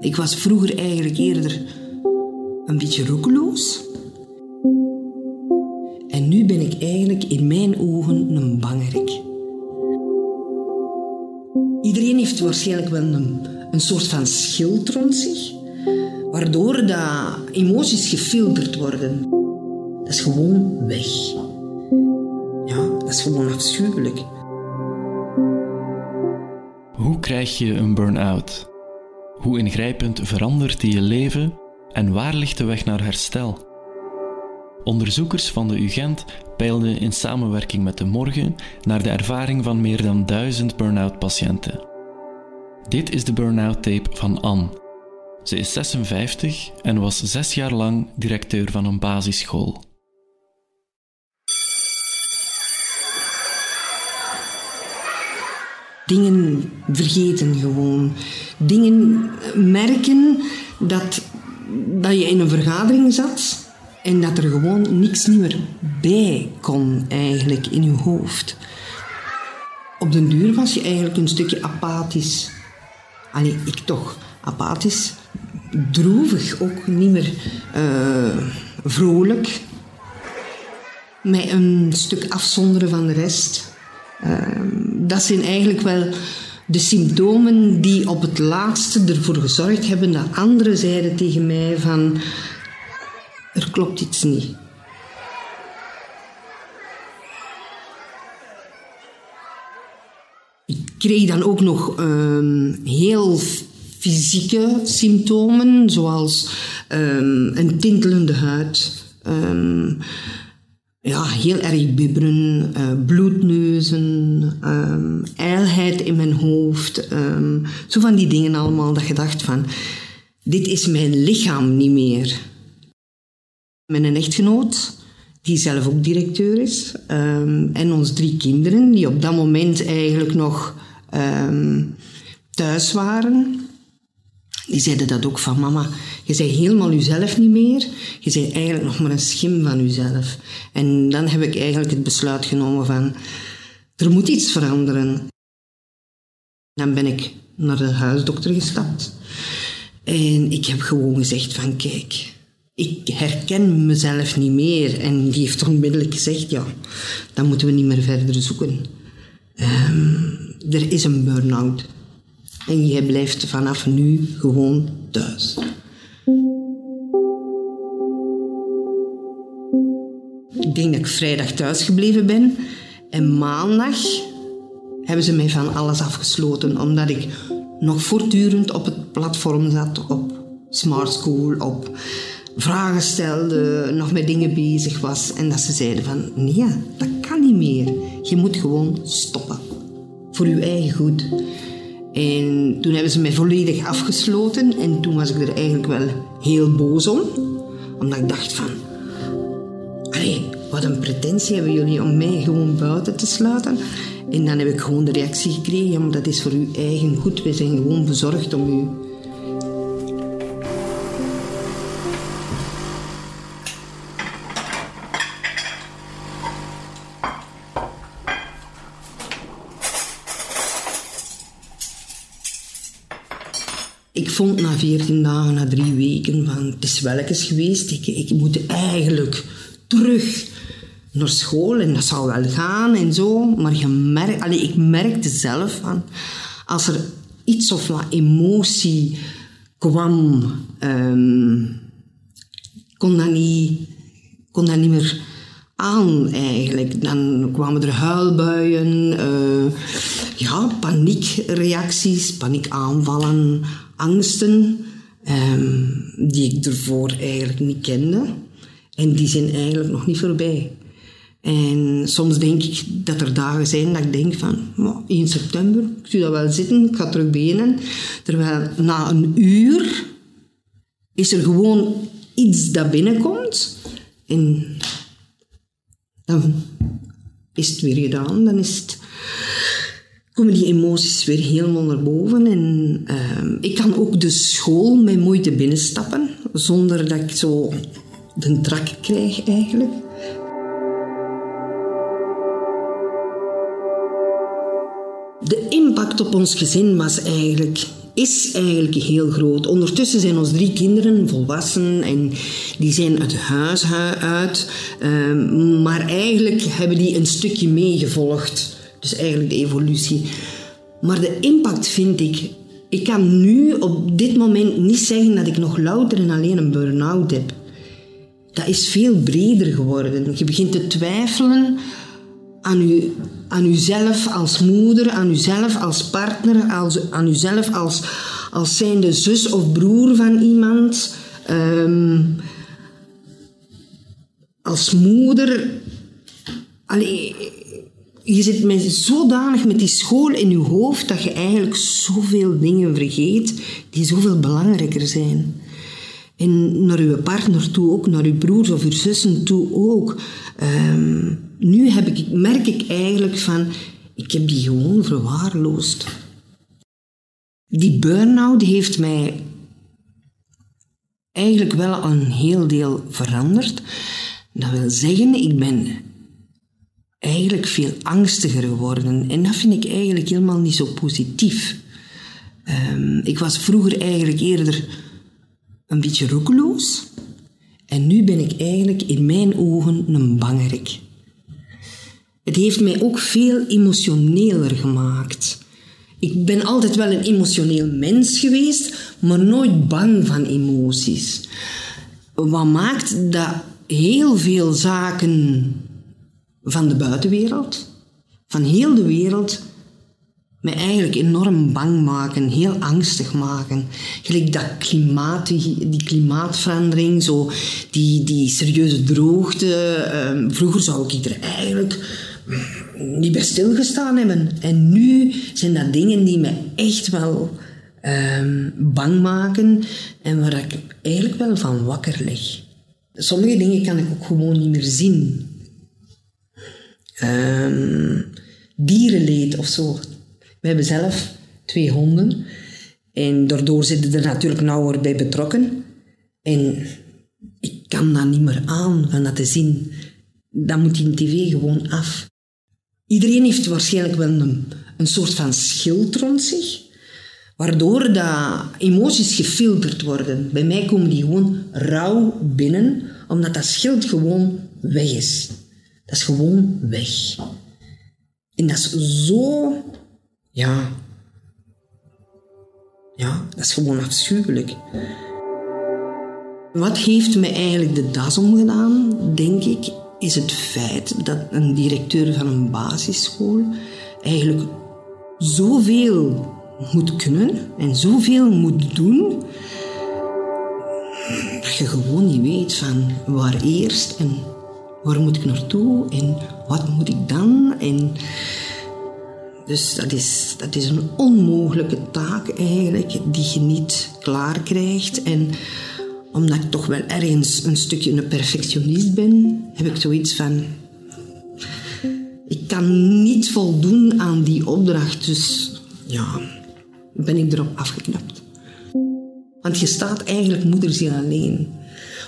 Ik was vroeger eigenlijk eerder een beetje roekeloos. En nu ben ik eigenlijk in mijn ogen een bangerik. Iedereen heeft waarschijnlijk wel een, een soort van schild rond zich, waardoor dat emoties gefilterd worden. Dat is gewoon weg. Ja, dat is gewoon afschuwelijk. Hoe krijg je een burn-out? Hoe ingrijpend verandert die je leven en waar ligt de weg naar herstel? Onderzoekers van de UGent peilden in samenwerking met de Morgen naar de ervaring van meer dan duizend burn-out patiënten. Dit is de burn-out tape van Anne. Ze is 56 en was zes jaar lang directeur van een basisschool. Dingen vergeten gewoon. Dingen merken dat, dat je in een vergadering zat en dat er gewoon niks meer bij kon eigenlijk in je hoofd. Op den duur was je eigenlijk een stukje apathisch. Allee, ik toch. Apathisch. Droevig ook, niet meer uh, vrolijk. Met een stuk afzonderen van de rest. Uh, dat zijn eigenlijk wel de symptomen die op het laatste ervoor gezorgd hebben dat anderen zeiden tegen mij van er klopt iets niet. Ik kreeg dan ook nog uh, heel fysieke symptomen, zoals um, een tintelende huid, um, ja, heel erg bibberen, uh, bloedneuzen, um, ijlheid in mijn hoofd. zo van die dingen allemaal dat je dacht van, dit is mijn lichaam niet meer. Mijn echtgenoot, die zelf ook directeur is, um, en ons drie kinderen, die op dat moment eigenlijk nog thuis waren. Die zeiden dat ook van mama, je bent helemaal jezelf niet meer. Je bent eigenlijk nog maar een schim van jezelf. En dan heb ik eigenlijk het besluit genomen van, er moet iets veranderen. Dan ben ik naar de huisdokter gestapt. En ik heb gewoon gezegd van, kijk, ik herken mezelf niet meer. En die heeft onmiddellijk gezegd, ja, dan moeten we niet meer verder zoeken. Um, er is een burn-out. En jij blijft vanaf nu gewoon thuis. Ik denk dat ik vrijdag thuis gebleven ben. En maandag hebben ze mij van alles afgesloten. Omdat ik nog voortdurend op het platform zat. Op Smart School, op vragen stelde, nog met dingen bezig was. En dat ze zeiden van, nee, dat kan niet meer. Je moet gewoon stoppen. Voor je eigen goed. En toen hebben ze mij volledig afgesloten. En toen was ik er eigenlijk wel heel boos om. Omdat ik dacht van... Wat een pretentie hebben jullie om mij gewoon buiten te sluiten. En dan heb ik gewoon de reactie gekregen. Ja, dat is voor uw eigen goed. We zijn gewoon bezorgd om u vond na 14 dagen, na drie weken, van het is wel eens geweest. Ik, ik moet eigenlijk terug naar school en dat zou wel gaan en zo. Maar je merk, allee, ik merkte zelf van, als er iets of wat emotie kwam, um, kon, dat niet, kon dat niet meer aan eigenlijk. Dan kwamen er huilbuien, uh, ja, paniekreacties, paniekaanvallen, angsten um, die ik ervoor eigenlijk niet kende. En die zijn eigenlijk nog niet voorbij. En soms denk ik dat er dagen zijn dat ik denk van, oh, 1 september, ik zie dat wel zitten, ik ga terug benen. Terwijl na een uur is er gewoon iets dat binnenkomt. En dan is het weer gedaan. Dan is het komen die emoties weer helemaal naar boven. En uh, ik kan ook de school met moeite binnenstappen, zonder dat ik zo de trak krijg eigenlijk. De impact op ons gezin was eigenlijk is eigenlijk heel groot. Ondertussen zijn onze drie kinderen volwassen en die zijn het huis uit. Ehm, maar eigenlijk hebben die een stukje meegevolgd. Dus eigenlijk de evolutie. Maar de impact vind ik... Ik kan nu op dit moment niet zeggen dat ik nog louter en alleen een burn-out heb. Dat is veel breder geworden. Je begint te twijfelen aan, u, aan uzelf als moeder, aan uzelf als partner, als, aan uzelf als, als zijnde zus of broer van iemand. Ehm, als moeder. Allee, je zit met, zodanig met die school in je hoofd dat je eigenlijk zoveel dingen vergeet die zoveel belangrijker zijn. En naar uw partner toe ook, naar uw broers of uw zussen toe ook. Ehm, nu heb ik, merk ik eigenlijk van, ik heb die gewoon verwaarloosd. Die burn-out heeft mij eigenlijk wel een heel deel veranderd. Dat wil zeggen, ik ben eigenlijk veel angstiger geworden. En dat vind ik eigenlijk helemaal niet zo positief. Ehm, ik was vroeger eigenlijk eerder een beetje roekeloos. En nu ben ik eigenlijk in mijn ogen een bangerik. Het heeft mij ook veel emotioneler gemaakt. Ik ben altijd wel een emotioneel mens geweest, maar nooit bang van emoties. Wat maakt dat heel veel zaken van de buitenwereld, van heel de wereld, me eigenlijk enorm bang maken, heel angstig maken. Gelijk dat klimaat, die, die klimaatverandering, zo, die, die serieuze droogte. Ehm, vroeger zou ik er eigenlijk niet bij stilgestaan hebben. En nu zijn dat dingen die me echt wel ehm, bang maken en waar ik eigenlijk wel van wakker lig. Sommige dingen kan ik ook gewoon niet meer zien. Um, dierenleed of zo. We hebben zelf twee honden. En daardoor zitten er natuurlijk nauwer bij betrokken. En ik kan dat niet meer aan van dat te zien. Dan moet die tv gewoon af. Iedereen heeft waarschijnlijk wel een, een soort van schild rond zich, waardoor dat emoties gefilterd worden. Bij mij komen die gewoon rauw binnen, omdat dat schild gewoon weg is. Dat is gewoon weg. En dat is zo, ja, ja, dat is gewoon afschuwelijk. Wat heeft mij eigenlijk de das omgedaan, denk ik, is het feit dat een directeur van een basisschool eigenlijk zoveel moet kunnen en zoveel moet doen dat je gewoon niet weet van waar eerst en waar moet ik naartoe en wat moet ik dan en dus dat is, dat is een onmogelijke taak eigenlijk die je niet klaar krijgt en omdat ik toch wel ergens een stukje een perfectionist ben, heb ik zoiets van. Ik kan niet voldoen aan die opdracht, dus ja, ben ik erop afgeknapt. Want je staat eigenlijk moederziel alleen.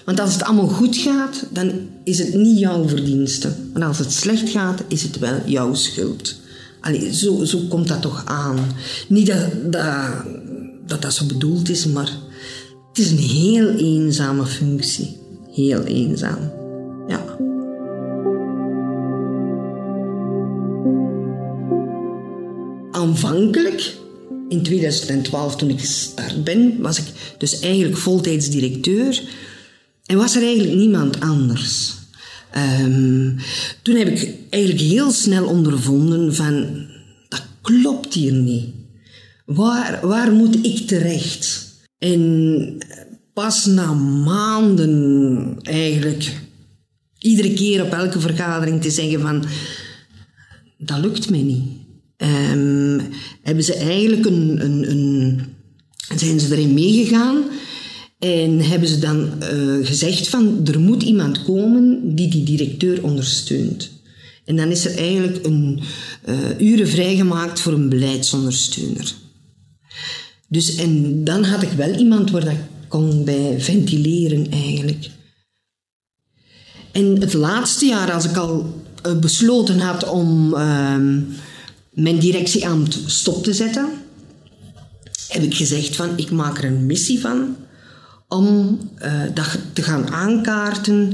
Want als het allemaal goed gaat, dan is het niet jouw verdienste. Maar als het slecht gaat, is het wel jouw schuld. Allee, zo, zo komt dat toch aan. Niet dat dat, dat, dat zo bedoeld is, maar het is een heel eenzame functie. Heel eenzaam. Ja. Aanvankelijk, in 2012 toen ik gestart ben, was ik dus eigenlijk voltijds directeur. En was er eigenlijk niemand anders. Um, toen heb ik eigenlijk heel snel ondervonden van, dat klopt hier niet. Waar, waar moet ik terecht? En pas na maanden eigenlijk iedere keer op elke vergadering te zeggen van dat lukt mij niet. Um, hebben ze eigenlijk een, een, een, zijn ze erin meegegaan en hebben ze dan uh, gezegd van er moet iemand komen die die directeur ondersteunt. En dan is er eigenlijk een uh, uren vrijgemaakt voor een beleidsondersteuner. Dus en dan had ik wel iemand waar ik kon bij ventileren eigenlijk. En het laatste jaar, als ik al eh, besloten had om uh, mijn directieambt stop te zetten, heb ik gezegd van ik maak er een missie van om uh, dat te gaan aankaarten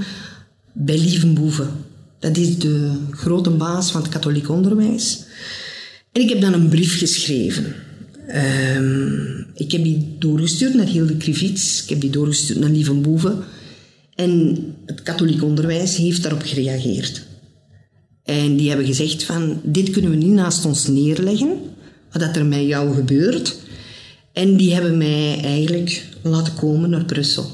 bij Lievenboeven. Dat is de grote baas van het katholiek onderwijs. En ik heb dan een brief geschreven. Um, ik heb die doorgestuurd naar Hilde Krivits. Ik heb die doorgestuurd naar Lievenboeven. En het katholiek onderwijs heeft daarop gereageerd. En die hebben gezegd van, dit kunnen we niet naast ons neerleggen, wat er met jou gebeurt. En die hebben mij eigenlijk laten komen naar Brussel.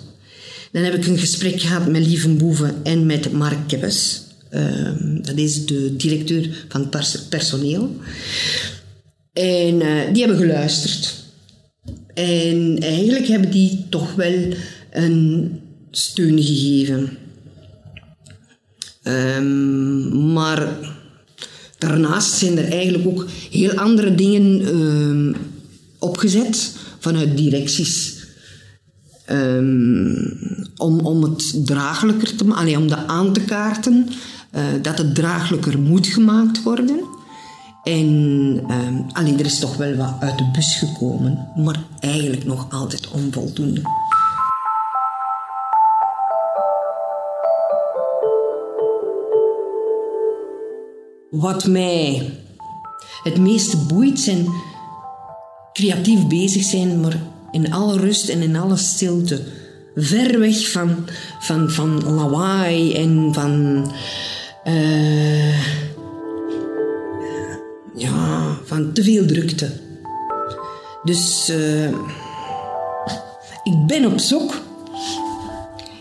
Dan heb ik een gesprek gehad met Lievenboeven en met Mark Kebbes. Ehm, dat is de directeur van het personeel. En uh, die hebben geluisterd. En eigenlijk hebben die toch wel een steun gegeven. Um, maar daarnaast zijn er eigenlijk ook heel andere dingen um, opgezet vanuit directies. Um, om, om het draaglijker te maken, om dat aan te kaarten, uh, dat het draaglijker moet gemaakt worden. En um, alleen er is toch wel wat uit de bus gekomen, maar eigenlijk nog altijd onvoldoende. Wat mij het meeste boeit zijn creatief bezig zijn, maar in alle rust en in alle stilte. Ver weg van, van, van lawaai en van. Uh, ja, van te veel drukte. Dus uh, ik ben op zoek.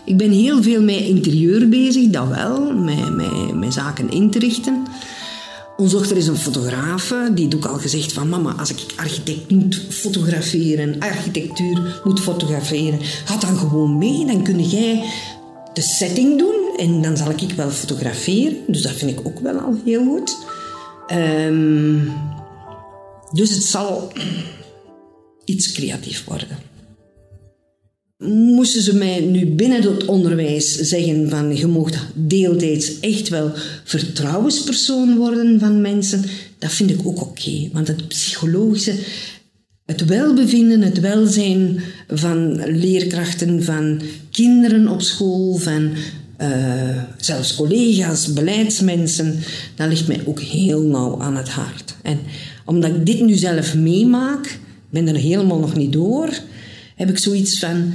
Ik ben heel veel met interieur bezig, dat wel, met, met, met zaken in te richten. Onze dochter is een fotografe, die ook al gezegd van mama, als ik architect moet fotograferen, architectuur moet fotograferen, ga dan gewoon mee, dan kun jij de setting doen en dan zal ik wel fotograferen. Dus dat vind ik ook wel al heel goed. Um, dus het zal iets creatief worden moesten ze mij nu binnen het onderwijs zeggen van je mocht deeltijds echt wel vertrouwenspersoon worden van mensen, dat vind ik ook oké. Want het psychologische, het welbevinden, het welzijn van leerkrachten, van kinderen op school, van uh, zelfs collega's, beleidsmensen, dat ligt mij ook heel nauw aan het hart. En omdat ik dit nu zelf meemaak, ben er helemaal nog niet door, heb ik zoiets van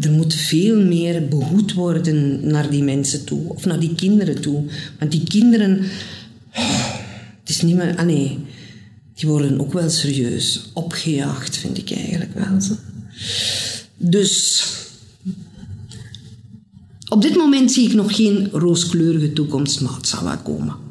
er moet veel meer behoed worden naar die mensen toe. Of naar die kinderen toe. Want die kinderen... Het is niet meer... Ah nee, die worden ook wel serieus opgejaagd, vind ik eigenlijk wel. Dus... Op dit moment zie ik nog geen rooskleurige toekomst, maar het zal wel komen.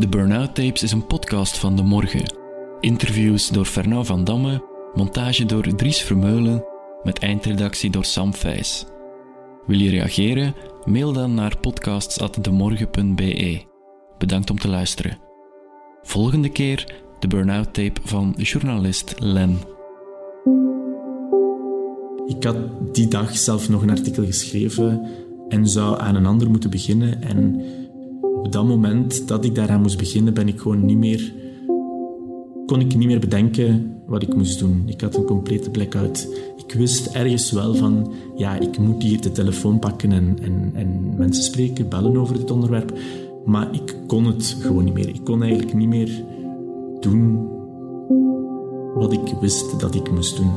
De Burnout Tapes is een podcast van De Morgen. Interviews door Fernand van Damme, montage door Dries Vermeulen, met eindredactie door Sam Vijs. Wil je reageren? Mail dan naar podcasts.demorgen.be. Bedankt om te luisteren. Volgende keer de Burnout Tape van journalist Len. Ik had die dag zelf nog een artikel geschreven en zou aan een ander moeten beginnen en op dat moment dat ik daaraan moest beginnen, ben ik gewoon niet meer, kon ik niet meer bedenken wat ik moest doen. Ik had een complete blackout. Ik wist ergens wel van, ja, ik moet hier de telefoon pakken en, en, en mensen spreken, bellen over dit onderwerp. Maar ik kon het gewoon niet meer. Ik kon eigenlijk niet meer doen wat ik wist dat ik moest doen.